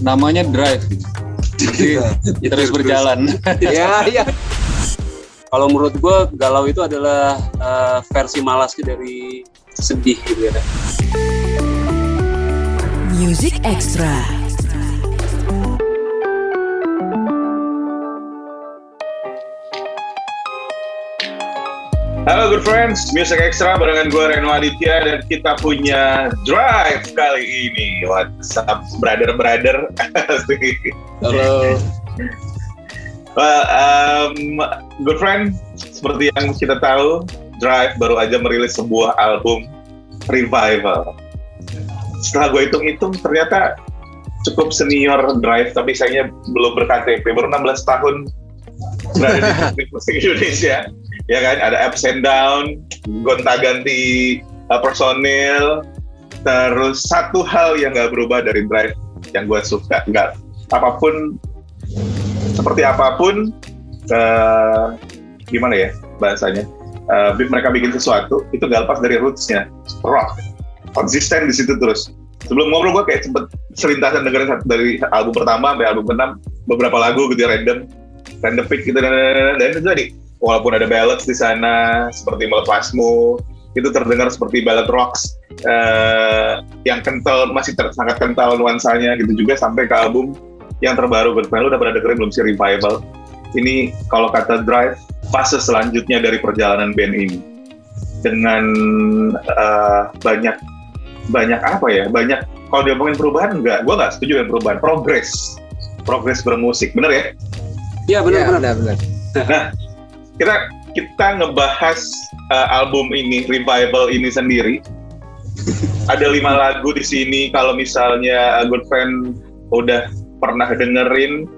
namanya drive. Jadi ya terus berjalan. Ya ya. Kalau menurut gue galau itu adalah uh, versi malas dari sedih gitu ya. Music Extra. Halo good friends, Music Extra barengan gue Reno Aditya dan kita punya Drive kali ini. What's up brother-brother? Halo. well, um, good friend, seperti yang kita tahu, Drive baru aja merilis sebuah album Revival. Setelah gue hitung-hitung, ternyata cukup senior Drive, tapi sayangnya belum berKTP. Baru 16 tahun berada di musik Indonesia ya kan ada ups and down gonta ganti uh, personil terus satu hal yang nggak berubah dari drive yang gue suka nggak apa pun seperti apa pun uh, gimana ya bahasanya uh, mereka bikin sesuatu itu gak lepas dari rootsnya rock konsisten di situ terus sebelum ngobrol gue kayak sempet selintasan dengerin dari album pertama sampai album keenam beberapa lagu gitu ya random random pick gitu dan, dan, dan, dan itu tadi walaupun ada ballads di sana seperti melepasmu itu terdengar seperti ballad rocks uh, yang kental masih ter, sangat kental nuansanya gitu juga sampai ke album yang terbaru. Good lu udah pernah dengerin belum sih Revival? Ini kalau kata Drive fase selanjutnya dari perjalanan band ini. Dengan uh, banyak banyak apa ya? Banyak kalau dia ngomongin perubahan enggak? Gue nggak setuju dengan perubahan. Progres. Progres bermusik. Bener ya? Iya benar ya, benar benar nah kita kita ngebahas uh, album ini revival ini sendiri. Ada lima lagu di sini. Kalau misalnya good friend udah pernah dengerin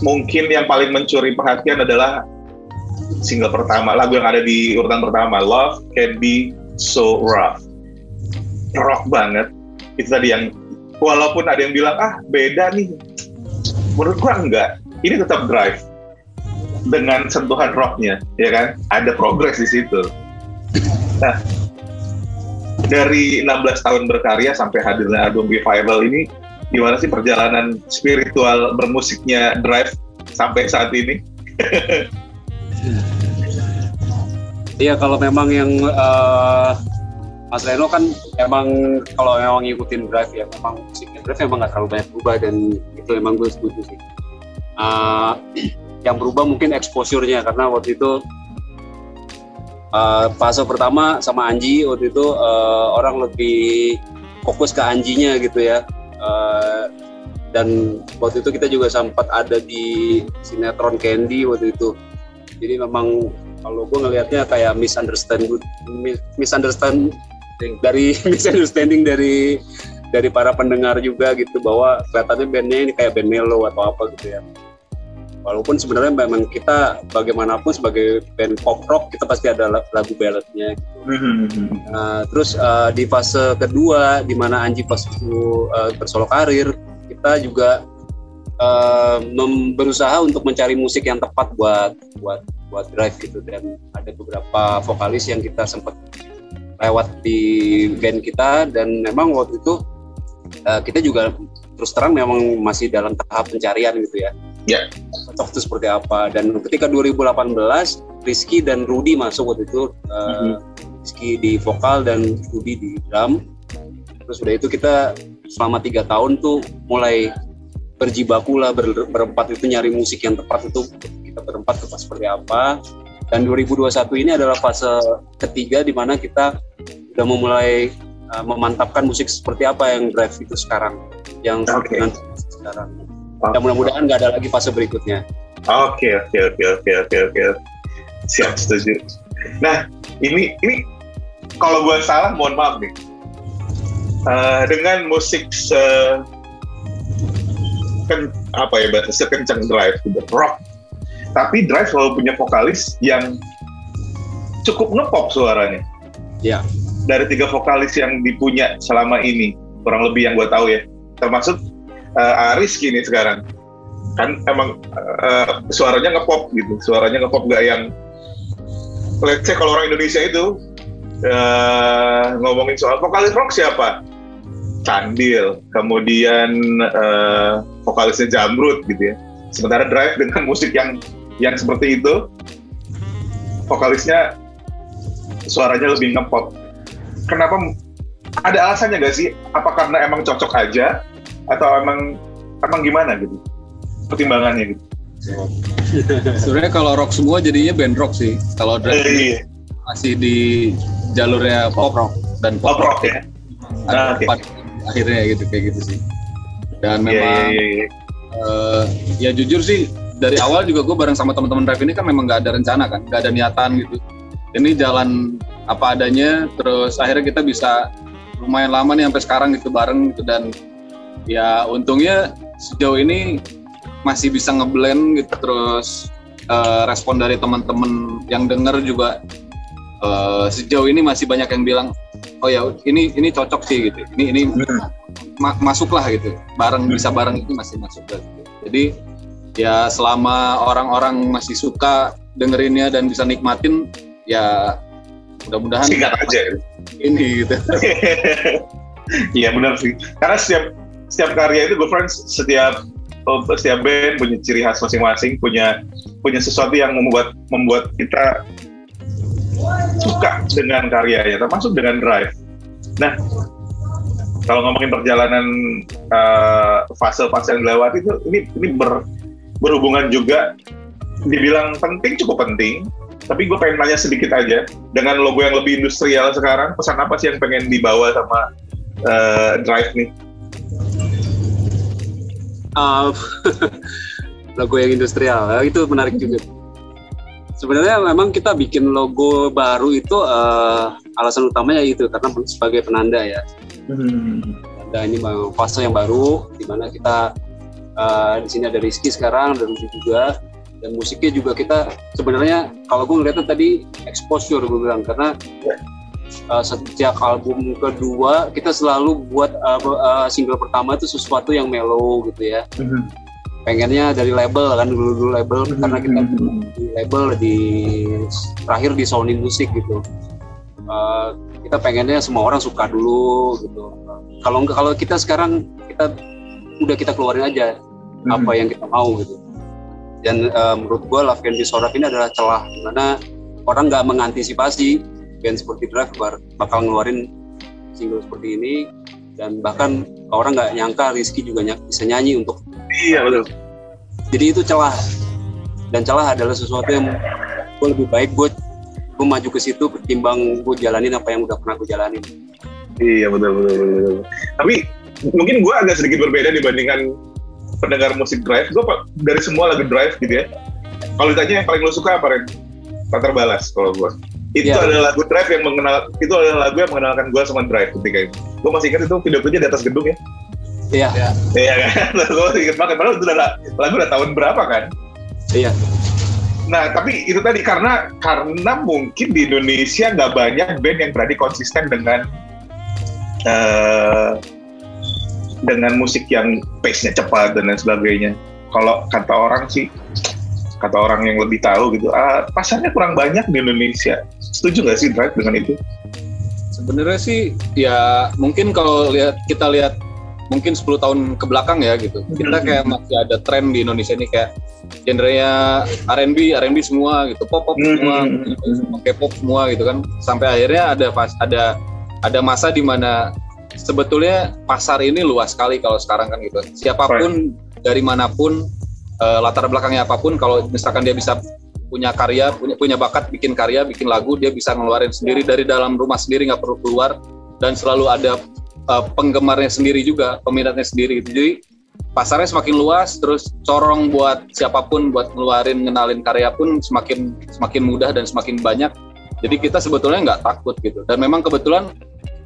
mungkin yang paling mencuri perhatian adalah single pertama lagu yang ada di urutan pertama Love Can Be So Rough. Rock banget. Itu tadi yang walaupun ada yang bilang ah beda nih. Menurut gua enggak. Ini tetap drive dengan sentuhan rocknya, ya kan? Ada progres di situ. Nah, dari 16 tahun berkarya sampai hadirnya album Revival ini, gimana sih perjalanan spiritual bermusiknya Drive sampai saat ini? Iya, kalau memang yang uh, Mas Reno kan emang kalau memang ngikutin Drive ya memang musiknya Drive memang nggak terlalu banyak berubah dan itu emang gue setuju sih. Uh, yang berubah mungkin exposure-nya karena waktu itu uh, fase pertama sama Anji waktu itu uh, orang lebih fokus ke Anjinya gitu ya. Uh, dan waktu itu kita juga sempat ada di sinetron Candy waktu itu. Jadi memang kalau gue ngelihatnya kayak misunderstanding misunderstanding dari misunderstanding dari dari para pendengar juga gitu bahwa kelihatannya bandnya ini kayak band melo atau apa gitu ya walaupun sebenarnya memang kita bagaimanapun sebagai band pop rock kita pasti ada lagu balladnya gitu. Mm-hmm. Nah, terus uh, di fase kedua di mana Anji pas itu uh, bersolo karir kita juga uh, berusaha untuk mencari musik yang tepat buat buat buat drive gitu dan ada beberapa vokalis yang kita sempat lewat di band kita dan memang waktu itu uh, kita juga terus terang memang masih dalam tahap pencarian gitu ya Ya. Cocok itu seperti apa. Dan ketika 2018, Rizky dan Rudy masuk waktu itu. Uh, mm-hmm. Rizky di vokal dan Rudy di drum. Terus udah itu kita selama tiga tahun tuh mulai berjibaku lah ber, berempat itu nyari musik yang tepat itu kita berempat tepat seperti apa. Dan 2021 ini adalah fase ketiga di mana kita udah memulai uh, memantapkan musik seperti apa yang drive itu sekarang, yang okay. sekarang dan mudah-mudahan nggak ada lagi fase berikutnya. Oke oke oke oke oke oke siap setuju. Nah ini ini kalau gue salah mohon maaf nih. Uh, dengan musik se kan apa ya bahasa sekencang drive gitu, rock tapi drive selalu punya vokalis yang cukup ngepop suaranya ya dari tiga vokalis yang dipunya selama ini kurang lebih yang gue tahu ya termasuk uh, Aris gini sekarang kan emang uh, suaranya ngepop gitu suaranya ngepop gak yang let's say kalau orang Indonesia itu uh, ngomongin soal vokalis rock siapa Candil, kemudian uh, vokalisnya Jamrut gitu ya. Sementara Drive dengan musik yang yang seperti itu, vokalisnya suaranya lebih ngepop. Kenapa? Ada alasannya gak sih? Apa karena emang cocok aja, atau emang emang gimana gitu? Pertimbangannya gitu. Sebenarnya kalau rock semua jadinya band rock sih. Kalau Drive Eh, iya. masih di jalurnya pop rock dan Pop pop, rock ya. Ada Ah, oke. empat akhirnya gitu kayak gitu sih. Dan Iya, memang iya, iya. eh, ya jujur sih dari awal juga gue bareng sama teman-teman drive ini kan memang nggak ada rencana kan, nggak ada niatan gitu. Ini jalan apa adanya, terus akhirnya kita bisa lumayan lama nih sampai sekarang gitu bareng gitu dan ya untungnya sejauh ini masih bisa ngeblend gitu terus eh, respon dari teman-teman yang denger juga eh, sejauh ini masih banyak yang bilang oh ya ini ini cocok sih gitu ini ini Hmm. ma- masuk lah gitu bareng bisa bareng itu masih masuk gitu. jadi ya selama orang-orang masih suka dengerinnya dan bisa nikmatin ya mudah-mudahan aja. gitu. ini gitu Iya benar sih. Karena setiap setiap karya itu gue friends setiap oh, setiap band punya ciri khas masing-masing, punya punya sesuatu yang membuat membuat kita suka dengan karyanya, termasuk dengan drive. Nah, kalau ngomongin perjalanan eh, fase-fase yang dilewati itu ini ini ber- berhubungan juga dibilang penting cukup penting tapi gue pengen nanya sedikit aja dengan logo yang lebih industrial sekarang pesan apa sih yang pengen dibawa sama eh, Drive nih Uh, logo yang industrial eh, itu menarik juga. Sebenarnya memang kita bikin logo baru itu eh, alasan utamanya itu karena sebagai penanda ya. Penanda ini memang fase yang baru di mana kita eh, di sini ada Rizky sekarang dan Rizky juga dan musiknya juga kita sebenarnya kalau gue ngeliatnya tadi exposure gue bilang karena eh, sejak album kedua kita selalu buat eh, eh, single pertama itu sesuatu yang mellow gitu ya. Pengennya dari label kan dulu dulu label karena kita di label di terakhir di Sony Music gitu. Uh, kita pengennya semua orang suka dulu gitu. Kalau kalau kita sekarang kita udah kita keluarin aja apa yang kita mau gitu. Dan uh, menurut gua Love Can Be ini adalah celah di mana orang nggak mengantisipasi band seperti Drive bar- bakal ngeluarin single seperti ini. Dan bahkan orang nggak nyangka Rizky juga ny- bisa nyanyi untuk iya betul. Jadi itu celah. Dan celah adalah sesuatu yang gue lebih baik buat gue maju ke situ ketimbang gue jalanin apa yang udah pernah gue jalanin. Iya betul betul, betul, betul. tapi mungkin gue agak sedikit berbeda dibandingkan pendengar musik Drive. Gue dari semua lagu Drive gitu ya. Kalau ditanya yang paling lo suka apa Ren? Tak terbalas kalau gue itu Iya. adalah lagu Drive yang mengenal itu adalah lagu yang mengenalkan gue sama Drive ketika itu gue masih ingat itu video klipnya di atas gedung ya iya Iya kan? gue ingat banget. Padahal itu udah lagu udah tahun berapa kan? iya Nah, tapi itu tadi karena karena mungkin di Indonesia nggak banyak band yang berani konsisten dengan eh dengan musik yang pace-nya cepat dan lain sebagainya. Kalau kata orang sih, kata orang yang lebih tahu gitu, ah, pasarnya kurang banyak di Indonesia. Setuju nggak sih Drive dengan itu? sebenarnya sih ya mungkin kalau lihat kita lihat mungkin 10 tahun ke belakang ya gitu kita kayak masih ada tren di Indonesia ini kayak genrenya R&B R&B semua gitu pop pop semua Hmm. semua K-pop semua gitu kan sampai akhirnya ada pas ada ada masa di mana sebetulnya pasar ini luas sekali kalau sekarang kan gitu siapa pun dari mana pun eh, latar belakangnya apa pun kalau misalkan dia bisa punya karya punya punya bakat bikin karya bikin lagu dia bisa ngeluarin sendiri. Dari dalam rumah sendiri nggak perlu keluar. Dan selalu ada eh, penggemarnya sendiri juga peminatnya sendiri gitu. jadi pasarnya semakin luas terus corong buat siapa pun buat ngeluarin ngenalin karya pun semakin semakin mudah dan semakin banyak. Jadi kita sebetulnya nggak takut gitu. Dan memang kebetulan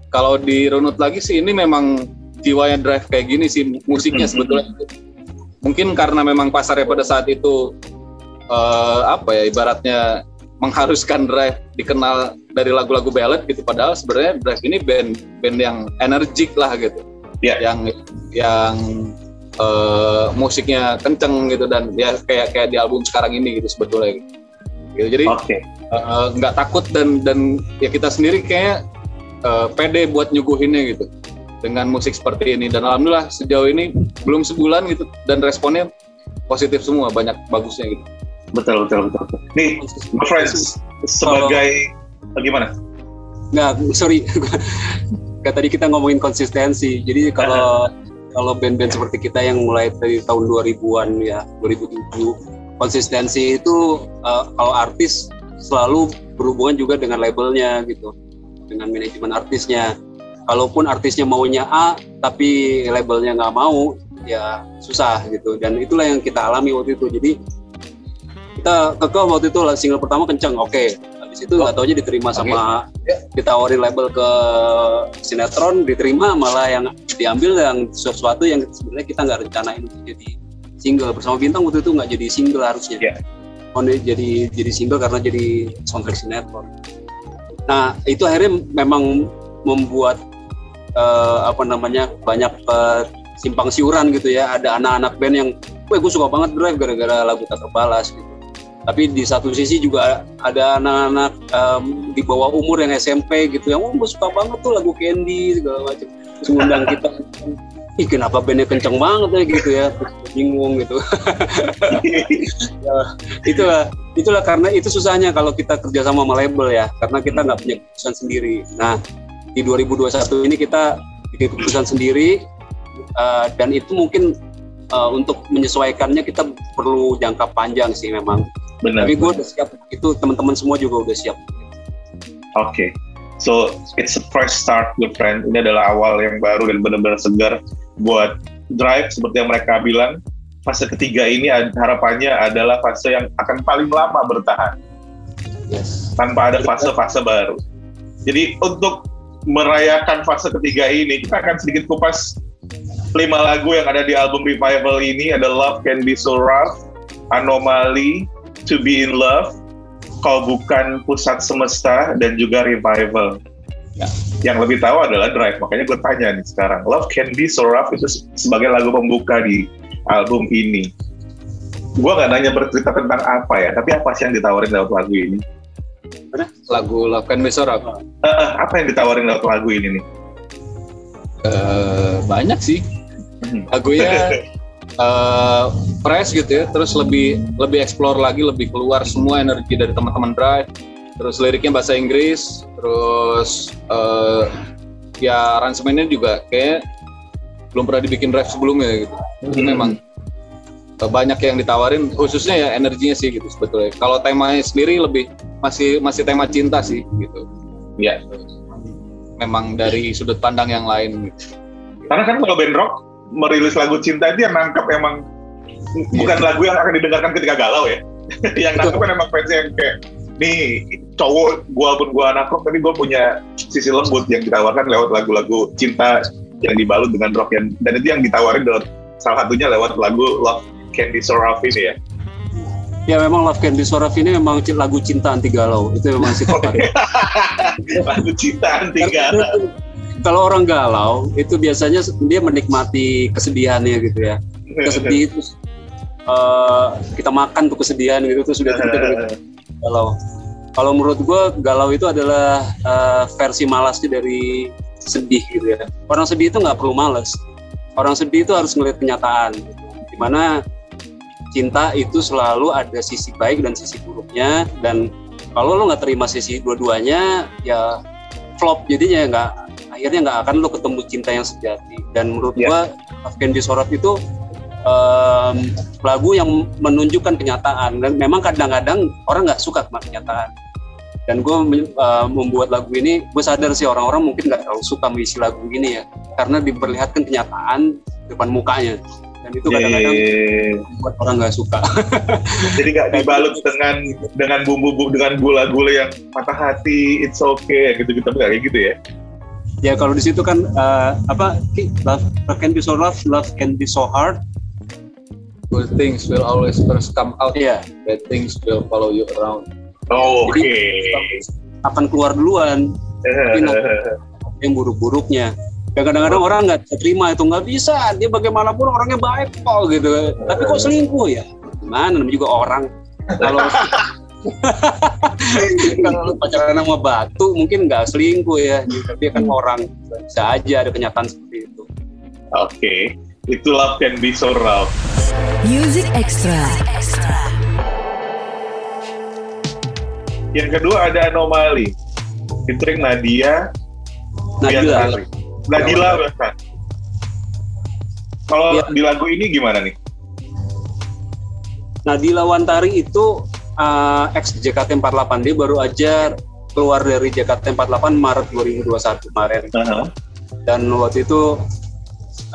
kalau dirunut lagi sih ini memang jiwanya drive kayak gini sih musiknya sebetulnya mungkin karena memang pasarnya pada saat itu eh, apa ya ibaratnya mengharuskan drive dikenal dari lagu-lagu ballad gitu padahal sebenarnya drive ini band band yang energik lah gitu Iya. yang yang eh, musiknya kenceng gitu dan ya kayak kayak di album sekarang ini gitu sebetulnya gitu, Gitu, jadi Oke. eh, nggak takut dan dan ya kita sendiri kayak eh, pede buat nyuguhinnya gitu dengan musik seperti ini. Dan alhamdulillah sejauh ini belum sebulan gitu dan responnya positif semua banyak bagusnya gitu. Betul betul betul, betul. nih my friends sebagai oh, gimana nggak sorry. Kayak tadi kita ngomongin konsistensi. Jadi kalau kalau band-band seperti kita yang mulai dari tahun 2000-an ya 2007 konsistensi itu uh, kalau artis selalu berhubungan juga dengan labelnya gitu dengan manajemen artisnya kalaupun artisnya maunya A tapi labelnya nggak mau ya susah gitu dan itulah yang kita alami waktu itu jadi kita kekeh waktu itu single pertama kenceng oke okay. habis itu nggak oh. aja diterima okay. sama ditawarin label ke sinetron diterima malah yang diambil yang sesuatu yang sebenarnya kita nggak rencanain untuk jadi single bersama bintang waktu itu nggak jadi single harusnya yeah. oh jadi jadi single karena jadi soundtrack sinetron nah itu akhirnya memang membuat uh, apa namanya banyak uh, simpang siuran gitu ya. Ada anak-anak band yang gue gue suka banget drive gara-gara lagu tak terbalas gitu. Tapi di satu sisi juga ada anak-anak um, di bawah umur yang SMP gitu yang oh gue suka banget tuh lagu Candy segala macam. Terus ngundang kita ih kenapa bandnya kenceng banget ya gitu ya. Bingung gitu. Ya, itulah itulah karena itu susahnya kalau kita kerja sama sama label ya karena kita nggak punya keputusan sendiri. Nah di 2021 ini kita bikin keputusan sendiri uh, dan itu mungkin uh, untuk menyesuaikannya kita perlu jangka panjang sih memang. Benar. Tapi gue udah siap itu teman-teman semua juga udah siap. Oke. Okay. So it's a fresh start, good friend. Ini adalah awal yang baru dan benar-benar segar buat drive seperti yang mereka bilang. Fase ketiga ini harapannya adalah fase yang akan paling lama bertahan. Yes. Tanpa ada fase-fase baru. Jadi untuk merayakan fase ketiga ini, kita akan sedikit kupas lima lagu yang ada di album Revival ini ada Love Can Be So Rough, Anomaly, To Be In Love, Kau Bukan Pusat Semesta, dan juga Revival. Ya. Yang lebih tahu adalah Drive, makanya gue tanya nih sekarang, Love Can Be So Rough itu sebagai lagu pembuka di album ini. Gue gak nanya bercerita tentang apa ya, tapi apa sih yang ditawarin lewat lagu ini? Lagu Love Can Be So Rough. Uh, apa yang ditawarin lewat lagu ini nih? Uh, banyak sih. Hmm. Lagunya uh, fresh gitu ya, terus lebih lebih explore lagi, lebih keluar semua energi dari teman-teman Drive. Terus liriknya bahasa Inggris, terus uh, ya aransemennya juga kayak belum pernah dibikin Drive sebelumnya gitu. Hmm. memang banyak yang ditawarin khususnya ya energinya sih gitu sebetulnya kalau temanya sendiri lebih masih masih tema cinta sih gitu ya memang dari sudut pandang yang lain gitu. karena kan kalau band rock merilis lagu cinta itu yang nangkep emang yeah. bukan lagu yang akan didengarkan ketika galau ya yang nangkep kan emang fans yang kayak nih cowok gua pun gua anak rock tapi gua punya sisi lembut yang ditawarkan lewat lagu-lagu cinta yang dibalut dengan rock yang dan itu yang ditawarin lewat salah satunya lewat lagu Love Candy Soraf ini ya? Ya memang Love Candy Soraf ini memang lagu cinta anti galau. Itu memang sih lagu cinta anti galau. Kalau orang galau itu biasanya dia menikmati kesedihannya gitu ya. Kesedih itu uh, kita makan tuh kesedihan gitu terus sudah gitu, galau. Kalau menurut gue galau itu adalah uh, versi malasnya dari sedih gitu ya. Orang sedih itu nggak perlu malas. Orang sedih itu harus ngeliat kenyataan. Gitu. Di mana cinta itu selalu ada sisi baik dan sisi buruknya. Dan kalau lo nggak terima sisi dua-duanya ya flop jadinya nggak akhirnya nggak akan lo ketemu cinta yang sejati. Dan menurut yeah. gua Afgan Disorot itu um, lagu yang menunjukkan kenyataan. Dan memang kadang-kadang orang nggak suka sama kenyataan. Dan gue uh, membuat lagu ini gue sadar sih orang-orang mungkin nggak terlalu suka mengisi lagu ini ya. Karena diperlihatkan kenyataan depan mukanya dan itu kadang-kadang buat orang nggak suka. Jadi nggak dibalut dengan dengan bumbu dengan gula-gula yang patah hati it's okay gitu gitu kayak gitu ya? Ya kalau di situ kan uh, apa love, love can be so rough love can be so hard. Good things will always first come out. Yeah. bad things will follow you around. Oh, oke. okay. akan keluar duluan yang buruk-buruknya ya kadang-kadang orang nggak terima itu nggak bisa. Dia bagaimanapun orangnya baik kok gitu. Tapi kok selingkuh ya? Gimana? Namanya juga orang. Kalau kalau pacaran sama batu mungkin nggak selingkuh ya. Tapi kan orang bisa aja ada kenyataan seperti itu. Oke. Itu love can be so rough. Music Extra. yang kedua ada anomali. Featuring Nadia Biantari. Nadila bahkan. Kalau Iya. di lagu ini gimana nih? Nadila Wantari itu uh, ex JKT48 dia baru aja keluar dari JKT48 Maret 2021 kemarin. Aha. dan waktu itu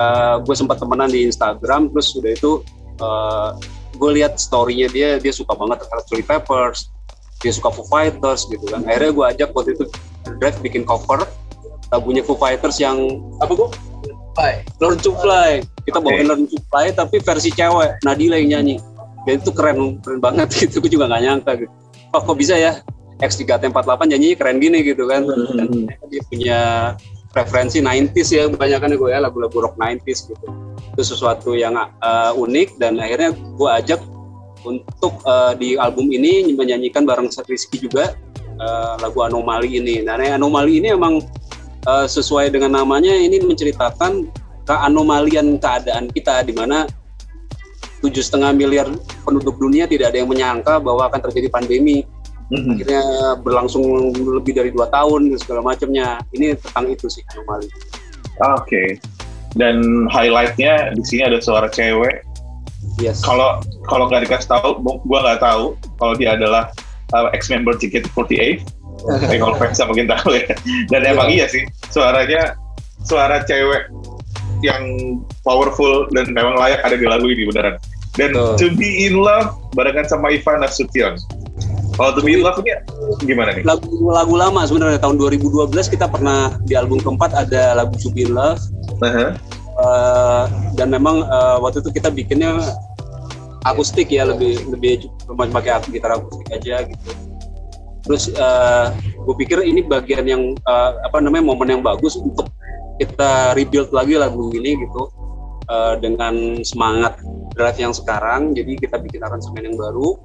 uh, gue sempat temenan di Instagram terus udah itu uh, gue lihat storynya dia dia suka banget terhadap Chili Peppers dia suka Foo Fighters gitu kan. Akhirnya gue ajak waktu itu Drive bikin cover lagunya Foo Fighters yang apa gue Learn to Fly kita Oke. bawain Learn to Fly tapi versi cewek. Nadila yang nyanyi. Dan itu keren keren banget gitu. Gue juga nggak nyangka gitu. Oh kok bisa ya? X 3 T48 nyanyi keren gini gitu kan. Dan dia punya preferensi 90s ya kebanyakan gue ya lagu-lagu rock 90s gitu. Itu sesuatu yang uh, unik dan akhirnya gue ajak untuk uh, di album ini menyanyikan bareng Rizky juga uh, lagu Anomali ini. Nah Anomali ini emang uh, sesuai dengan namanya ini menceritakan keanomalian keadaan kita di mana tujuh setengah miliar penduduk dunia tidak ada yang menyangka bahwa akan terjadi pandemi Mhm. akhirnya berlangsung lebih dari dua tahun dan segala macamnya ini tentang itu sih anomali Oke. Dan highlightnya di sini ada suara cewek. yes Kalau kalau nggak dikasih tahu, gua nggak tahu kalau dia adalah uh, ex member JKT48. Tapi kalau fans mungkin tahu ya. Dan emang iya sih, suaranya suara cewek yang powerful dan memang layak ada di lagu ini beneran. Dan Betul. To Be In Love barengan sama Ivana Sution. Kalau To Be In Love ini gimana nih? lagu lagu lama sebenarnya tahun 2012 kita pernah di album keempat ada lagu To Be in Love Aha. Eh, dan memang eh, waktu itu kita bikinnya akustik ya lebih lebih cuma pakai gitar akustik aja gitu terus gue pikir ini bagian yang eh, apa namanya momen yang bagus untuk kita rebuild lagi lagu ini gitu eh, dengan semangat drive yang sekarang. Jadi kita bikin aransemen yang baru.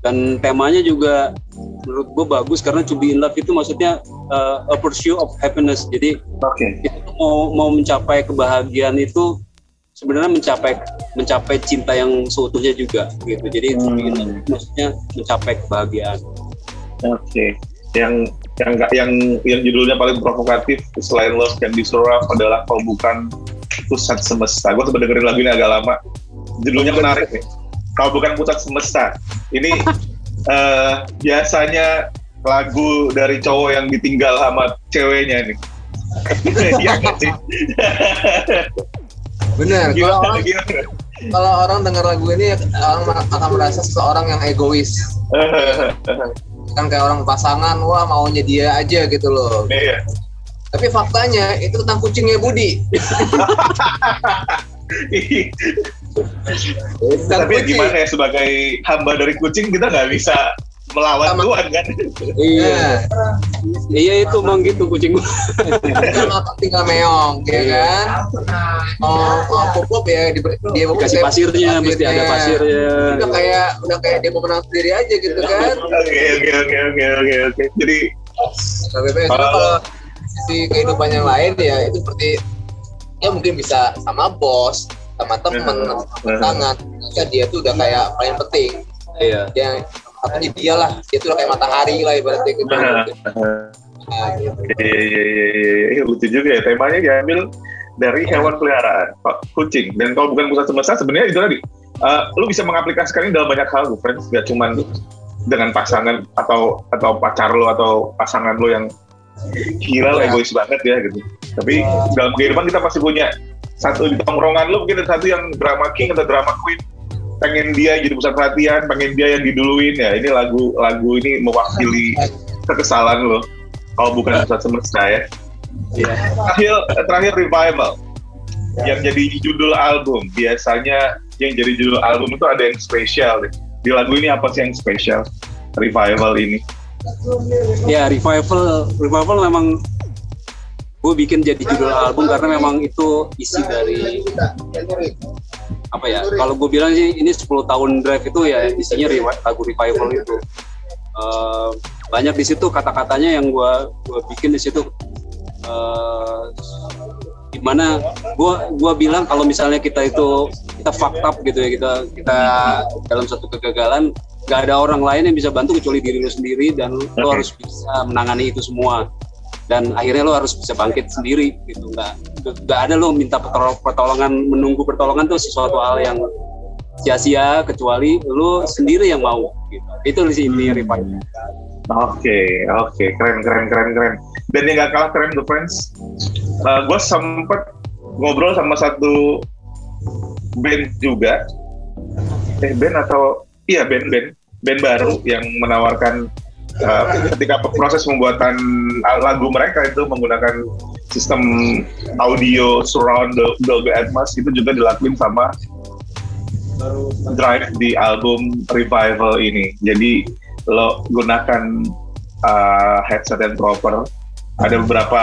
Dan temanya juga menurut gue bagus karena to be in love itu maksudnya eh, a pursuit of happiness. Jadi Oke. itu mau mau mencapai kebahagiaan itu sebenarnya mencapai mencapai cinta yang seutuhnya juga gitu. Jadi itu Hmm. maksudnya mencapai kebahagiaan Oke. Yang yang nggak yang yang judulnya paling provokatif selain Love Can Be adalah kau bukan pusat semesta. Gue sempat dengerin lagu ini agak lama. Judulnya menarik nih. Kau bukan pusat semesta. Ini eh, biasanya lagu dari cowok yang ditinggal sama ceweknya nih. Iya sih? Bener, kalau orang, kalau orang dengar lagu ini orang akan merasa seseorang yang egois. Kan kayak orang pasangan, wah maunya dia aja gitu loh. Iya. Tapi faktanya itu tentang kucingnya Budi. Tapi kucing. gimana ya sebagai hamba dari kucing kita nggak bisa melawan Sama. Tuhan kan? iya iya itu emang gitu kucing gua tinggal meong, ya kan? Oh, oh pupuk ya di, dia kasih pasirnya mesti ada pasirnya Udah kayak udah kayak dia mau menang sendiri aja gitu kan? Oke oke oke oke oke oke. Jadi Kalau- kalau sisi kehidupan yang lain ya itu seperti ya mungkin bisa sama bos, sama temen, sama pasangan. Ya dia tuh udah kayak paling penting. iya Yang katanya dia lah, dia tuh udah kayak matahari lah ibaratnya gitu. Nah, gitu. Iya iya iya iya iya lucu juga ya. Temanya diambil dari hewan peliharaan kucing. Dan kalau bukan pusat semesta sebenarnya itu tadi. Eh, lu bisa mengaplikasikan ini dalam banyak hal tuh friends gak cuman dengan pasangan atau atau pacar lu atau pasangan lu yang gila lah egois banget ya gitu. Tapi dalam kehidupan kita pasti punya satu di tongkrongan lu mungkin ada satu yang drama king atau drama queen pengen dia jadi pusat perhatian pengen dia yang diduluin. Ya ini lagu lagu ini mewakili kekesalan lo. Kalau bukan pusat semesta ya. Iya. Terakhir terakhir revival. Yang jadi judul album. Biasanya yang jadi judul album itu ada yang spesial deh. di lagu ini apa sih yang spesial? Revival ini. Ya revival revival memang gue bikin jadi judul album karena memang itu isi dari apa ya kalau gue bilang sih ini 10 tahun drive itu ya isinya revi- lagu revival itu. Uh, banyak di situ kata-katanya yang gue gua bikin di situ. Uh, di mana gue gua bilang kalau misalnya kita itu kita fucked up gitu ya kita kita dalam satu kegagalan gak ada orang lain yang bisa bantu kecuali diri lo sendiri dan lo Oke. harus bisa menangani itu semua dan akhirnya lo harus bisa bangkit sendiri gitu. Nggak nggak ada lo minta pertol- pertolongan menunggu pertolongan tuh sesuatu hal yang sia-sia kecuali lo sendiri yang mau gitu. Itu sih intinya Revive. Oke, oke, keren, keren, keren, keren. Dan yang gak kalah keren, The Friends, gue sempet ngobrol sama satu band juga, eh band atau iya band band. Band baru yang menawarkan uh, ketika proses pembuatan lagu mereka itu menggunakan sistem audio surround Dolby Atmos itu juga dilakuin sama Drive di album Revival ini. Jadi lo gunakan uh, headset yang proper. Ada beberapa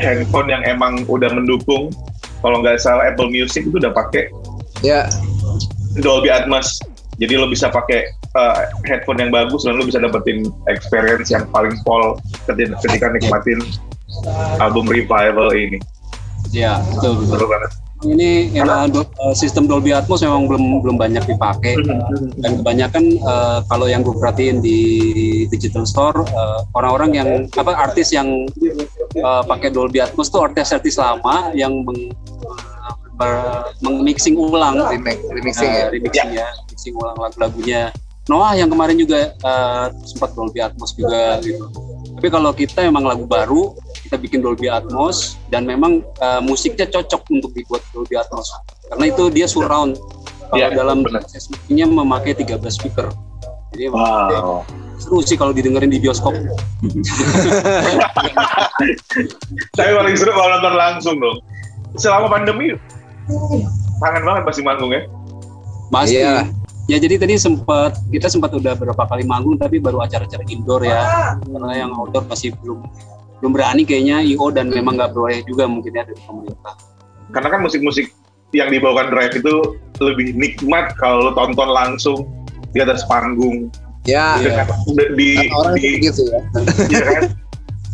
handphone yang emang udah mendukung. Kalau nggak salah Apple Music itu udah pakai Ya, Dolby Atmos. Jadi lo bisa pakai uh, headphone yang bagus dan lo bisa dapetin experience yang paling pol ketika, ketika nikmatin album Revival ini. ya betul betul Seru banget. ini emang do- eh, sistem Dolby Atmos memang belum belum banyak dipakai dan kebanyakan eh, kalau yang gue perhatiin di digital store eh, orang-orang yang apa artis yang eh, pakai Dolby Atmos tuh artis-artis lama yang meng, ber- meng-mixing ulang remix, remixing eh, ya. remixing ya, mixing ulang lagu-lagunya Noah yang kemarin juga eh, sempat Dolby Atmos juga gitu. Tapi kalau kita emang lagu baru, kita bikin Dolby Atmos dan memang eh, musiknya cocok untuk dibuat Dolby Atmos. Karena itu dia surround. Kalau Iya, dalam proses memakai 13 speaker. Jadi Wow. seru sih kalau didengerin di bioskop. Tapi paling seru kalau nonton langsung dong. Selama pandemi, kangen banget pasti manggung ya. Pasti. Iya. Ya jadi tadi sempat kita sempat udah berapa kali manggung tapi baru acara-acara indoor ya. Karena yang outdoor masih belum belum berani kayaknya IO dan memang nggak boleh juga mungkin ya dari pemerintah. Karena kan musik-musik yang dibawakan Drive itu lebih nikmat kalau lo tonton langsung di atas panggung. Ya, Iya. Dengan- di, kata orang di, gitu ya. ya kan?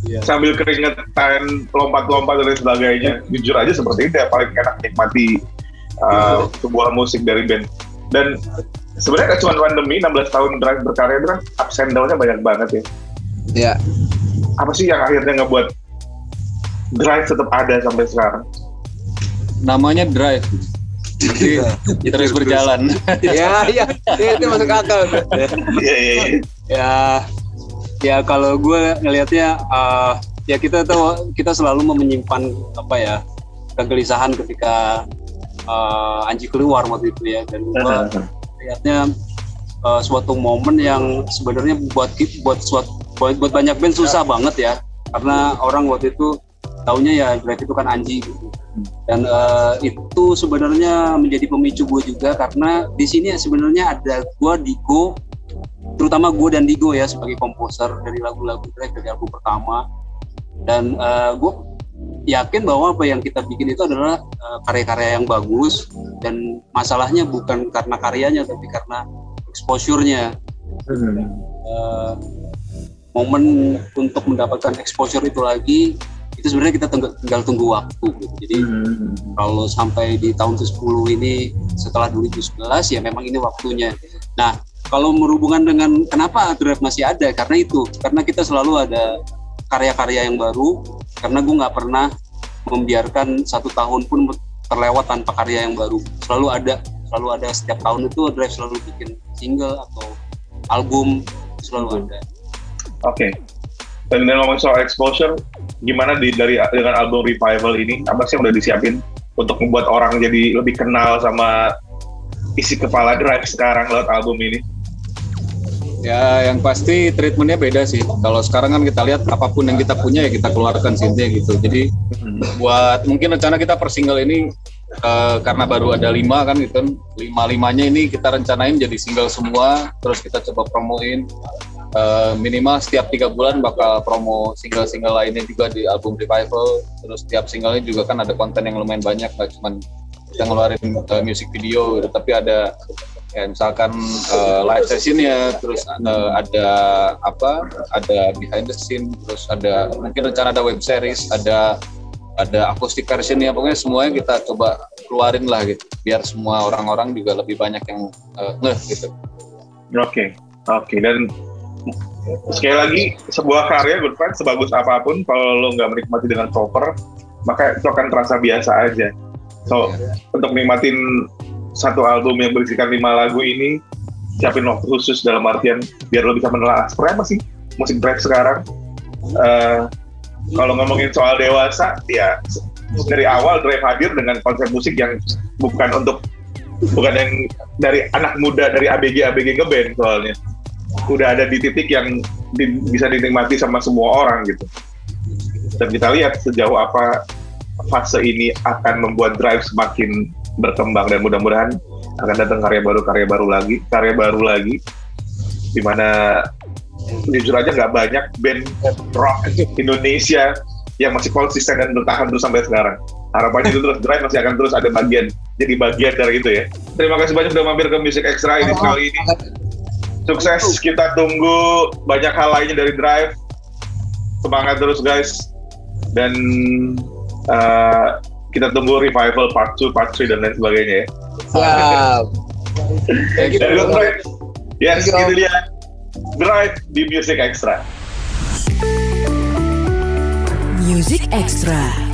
Iya. Sambil keringetan, lompat-lompat dan lain sebagainya. Jujur aja seperti itu ya paling enak nikmati uh, sebuah musik dari band. Dan sebenarnya nggak cuma pandemi, 16 tahun Drive berkarya itu kan ups and down-nya banyak banget ya. Ya, Apa sih yang akhirnya ngebuat Drive tetap ada sampai sekarang? namanya drive jadi terus berjalan ya, ya, ya, itu masuk akal. Iya, iya, iya. Ya ya kalau gue ngelihatnya eh, ya kita tuh kita selalu menyimpan apa ya kegelisahan ketika eh, Anji keluar waktu itu ya dan gue lihatnya eh, suatu momen yang sebenarnya buat buat suatu buat, buat banyak band susah banget ya. Karena orang waktu itu taunya ya Drive itu kan Anji gitu dan eh, itu sebenarnya menjadi pemicu gue juga karena di sini sebenarnya ada gue Digo. Terutama gue dan Digo ya sebagai komposer dari lagu-lagu Drive dari album pertama. Dan gue yakin bahwa apa yang kita bikin itu adalah eh, karya-karya yang bagus dan masalahnya bukan karena karyanya tapi karena exposure-nya Eh, momen untuk mendapatkan exposure itu lagi itu sebenarnya kita tunggu- tinggal tunggu waktu gitu. jadi kalau sampai di tahun ke-10 ini setelah 2011 ya memang ini waktunya. Nah, kalau berhubungan dengan kenapa Drive masih ada karena itu karena kita selalu ada karya-karya yang baru karena gue nggak pernah membiarkan satu tahun pun terlewat tanpa karya yang baru selalu ada selalu ada setiap tahun itu Drive selalu bikin single atau album selalu ada Oke. Dan dengan ngomong soal exposure, gimana di dari dengan album Revival ini? Apa sih yang udah disiapin untuk membuat orang jadi lebih kenal sama isi kepala Drive sekarang lewat album ini? Ya yang pasti treatmentnya beda sih kalau sekarang kan kita lihat apa pun yang kita punya ya kita keluarkan sini gitu jadi buat mungkin rencana kita per single ini eh, karena baru ada lima kan gitu kan. lima limanya ini kita rencanain jadi single semua terus kita coba promoin Eh, minimal setiap tiga bulan bakal promo single-single lainnya juga di album revival terus setiap singlenya juga kan ada konten yang lumayan banyak nggak cuma kita ngeluarin eh, music video gitu tapi ada ya misalkan uh, live sessionnya terus uh, ada apa ada behind the scene terus ada mungkin rencana ada web series ada ada acoustic versionnya pokoknya semuanya kita coba keluarin lah gitu biar semua orang-orang juga lebih banyak yang uh, ngeh gitu oke okay. oke okay. dan sekali lagi sebuah karya good friend sebagus apa pun kalau lo nggak menikmati dengan proper maka itu akan terasa biasa aja so yeah. untuk nikmatin satu album yang berisikan lima lagu ini siapin waktu khusus dalam artian biar lo bisa menelaah apa sih musik drive sekarang? Uh, kalau ngomongin soal dewasa ya dari awal drive hadir dengan konsep musik yang bukan untuk bukan yang dari anak muda dari ABG ABG ngeband soalnya. Udah ada di titik yang di, bisa dinikmati sama semua orang gitu. Dan kita lihat sejauh apa fase ini akan membuat drive semakin berkembang dan mudah-mudahan akan datang karya baru karya baru lagi karya baru lagi di mana jujur aja nggak banyak band rock Indonesia yang masih konsisten dan bertahan terus sampai sekarang. Harapannya itu terus Drive masih akan terus ada bagian jadi bagian dari itu ya. Terima kasih banyak sudah mampir ke Music Extra ini kali ini. Sukses kita tunggu banyak hal lainnya dari Drive. Semangat terus guys. Dan uh, kita tunggu revival part 2, part 3 dan lain sebagainya ya. Siap. Thank you. Yes, itu dia Drive di Music Extra. Music Extra.